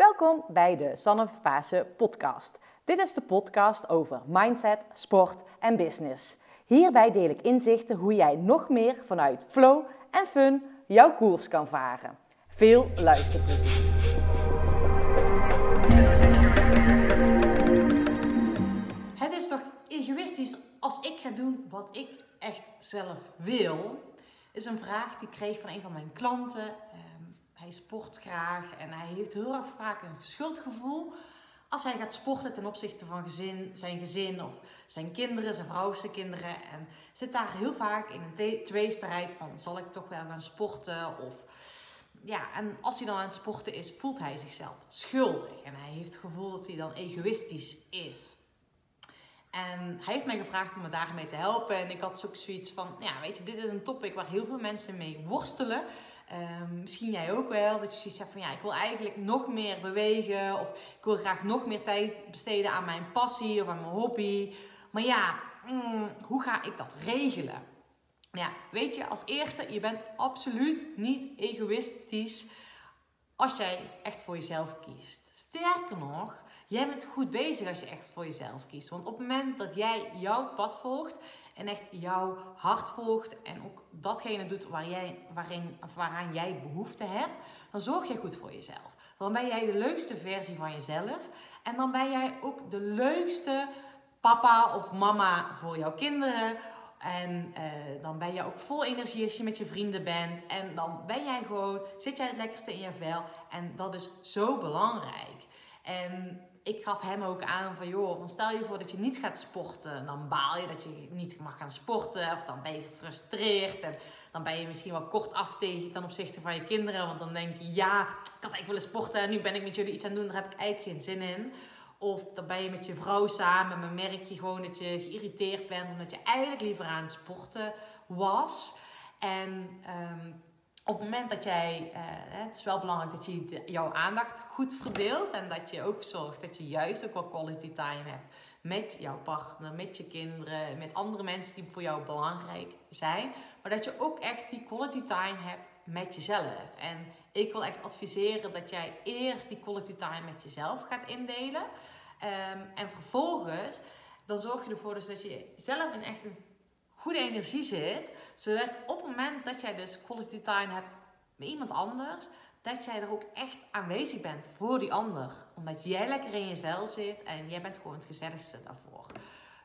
Welkom bij de Sanne Pasen podcast. Dit is de podcast over mindset, sport en business. Hierbij deel ik inzichten hoe jij nog meer vanuit flow en fun jouw koers kan varen. Veel luisterplezier. Het is toch egoïstisch als ik ga doen wat ik echt zelf wil? Is een vraag die ik kreeg van een van mijn klanten. Hij sport graag en hij heeft heel erg vaak een schuldgevoel als hij gaat sporten ten opzichte van gezin, zijn gezin of zijn kinderen, zijn vrouw, zijn kinderen. En zit daar heel vaak in een tweestrijd van zal ik toch wel gaan sporten of ja, en als hij dan aan het sporten is, voelt hij zichzelf schuldig. En hij heeft het gevoel dat hij dan egoïstisch is. En hij heeft mij gevraagd om me daarmee te helpen. En ik had zoiets van, ja, weet je, dit is een topic waar heel veel mensen mee worstelen. Ehm, misschien jij ook wel, dat je zoiets hebt van, ja, ik wil eigenlijk nog meer bewegen. Of ik wil graag nog meer tijd besteden aan mijn passie of aan mijn hobby. Maar ja, mm, hoe ga ik dat regelen? Ja, weet je, als eerste, je bent absoluut niet egoïstisch als jij echt voor jezelf kiest. Sterker nog, jij bent goed bezig als je echt voor jezelf kiest. Want op het moment dat jij jouw pad volgt en echt jouw hart volgt en ook datgene doet waar jij, waarin, waaraan jij behoefte hebt, dan zorg je goed voor jezelf. Dan ben jij de leukste versie van jezelf en dan ben jij ook de leukste papa of mama voor jouw kinderen en uh, dan ben je ook vol energie als je met je vrienden bent. En dan ben jij gewoon, zit jij het lekkerste in je vel. En dat is zo belangrijk. En ik gaf hem ook aan van, joh, dan stel je voor dat je niet gaat sporten. Dan baal je dat je niet mag gaan sporten. Of dan ben je gefrustreerd. En dan ben je misschien wel kort af tegen ten opzichte van je kinderen. Want dan denk je, ja, ik had eigenlijk willen sporten. En nu ben ik met jullie iets aan het doen. Daar heb ik eigenlijk geen zin in. Of dan ben je met je vrouw samen, maar merk je gewoon dat je geïrriteerd bent omdat je eigenlijk liever aan het sporten was. En ehm, op het moment dat jij, uh, het is wel belangrijk dat je jouw aandacht goed verdeelt en dat je ook zorgt dat je juist ook wel quality time hebt met jouw partner, met je kinderen, met andere mensen die voor jou belangrijk zijn. Maar dat je ook echt die quality time hebt met jezelf. En ik wil echt adviseren dat jij eerst die quality time met jezelf gaat indelen. Ehm, en vervolgens, dan zorg je ervoor dus dat je zelf in echt een goede energie zit. Zodat op het moment dat jij dus quality time hebt met iemand anders, dat jij er ook echt aanwezig bent voor die ander. Omdat jij lekker in je vel zit en jij bent gewoon het gezelligste daarvoor.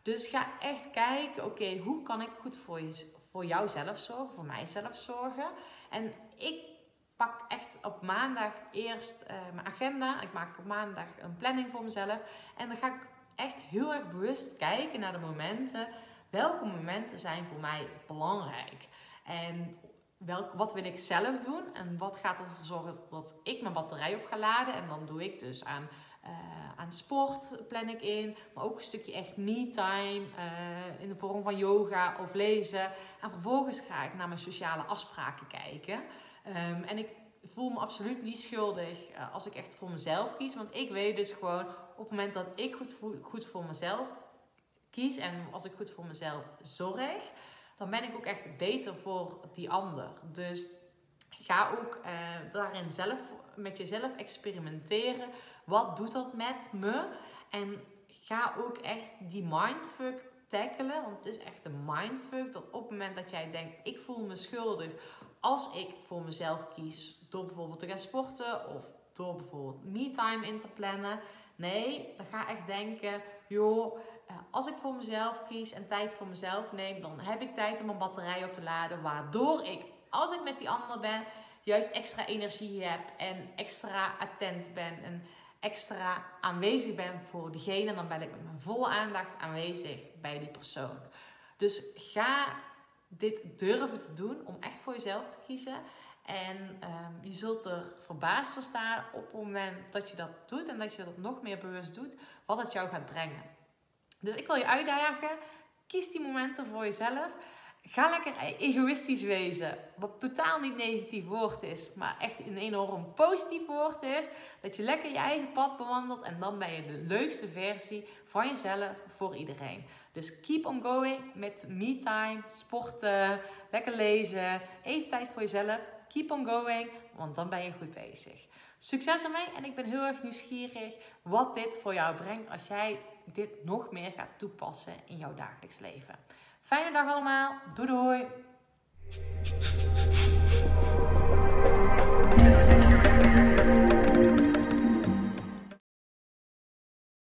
Dus ga echt kijken, oké, hoe kan ik goed voor, je, voor jouzelf zorgen, voor mijzelf zorgen. En ik pak echt op maandag eerst uh, mijn agenda. Ik maak op maandag een planning voor mezelf. En dan ga ik echt heel erg bewust kijken naar de momenten. Welke momenten zijn voor mij belangrijk? En welk, wat wil ik zelf doen? En wat gaat ervoor zorgen dat ik mijn batterij op ga laden? En dan doe ik dus aan, uh, aan sport, plan ik in. Maar ook een stukje echt me-time uh, in de vorm van yoga of lezen. En vervolgens ga ik naar mijn sociale afspraken kijken. Um, en ik voel me absoluut niet schuldig uh, als ik echt voor mezelf kies. Want ik weet dus gewoon op het moment dat ik goed, goed voor mezelf kies en als ik goed voor mezelf zorg, dan ben ik ook echt beter voor die ander. Dus ga ook uh, daarin zelf met jezelf experimenteren. Wat doet dat met me? En ga ook echt die mindfuck tackelen. Want het is echt een mindfuck dat op het moment dat jij denkt: ik voel me schuldig als ik voor mezelf kies door bijvoorbeeld te gaan sporten of door bijvoorbeeld me-time in te plannen. Nee, dan ga echt denken, joh, eh, als ik voor mezelf kies en tijd voor mezelf neem, dan heb ik tijd om mijn batterij op te laden, waardoor ik, als ik met die ander ben, juist extra energie heb en extra attent ben en extra aanwezig ben voor diegene. En dan ben ik met mijn volle aandacht aanwezig bij die persoon. Dus ga dit durven te doen om echt voor jezelf te kiezen. En um, je zult er verbaasd van staan op het moment dat je dat doet en dat je dat nog meer bewust doet, wat het jou gaat brengen. Dus ik wil je uitdagen, kies die momenten voor jezelf. Ga lekker egoïstisch wezen, wat totaal niet negatief woord is, maar echt een enorm positief woord is. Dat je lekker je eigen pad bewandelt en dan ben je de leukste versie van jezelf voor iedereen. Dus keep on going met me time, sporten, lekker lezen, even tijd voor jezelf. Keep on going, want dan ben je goed bezig. Succes ermee en ik ben heel erg nieuwsgierig wat dit voor jou brengt als jij dit nog meer gaat toepassen in jouw dagelijks leven. Fijne dag allemaal. Doei doei.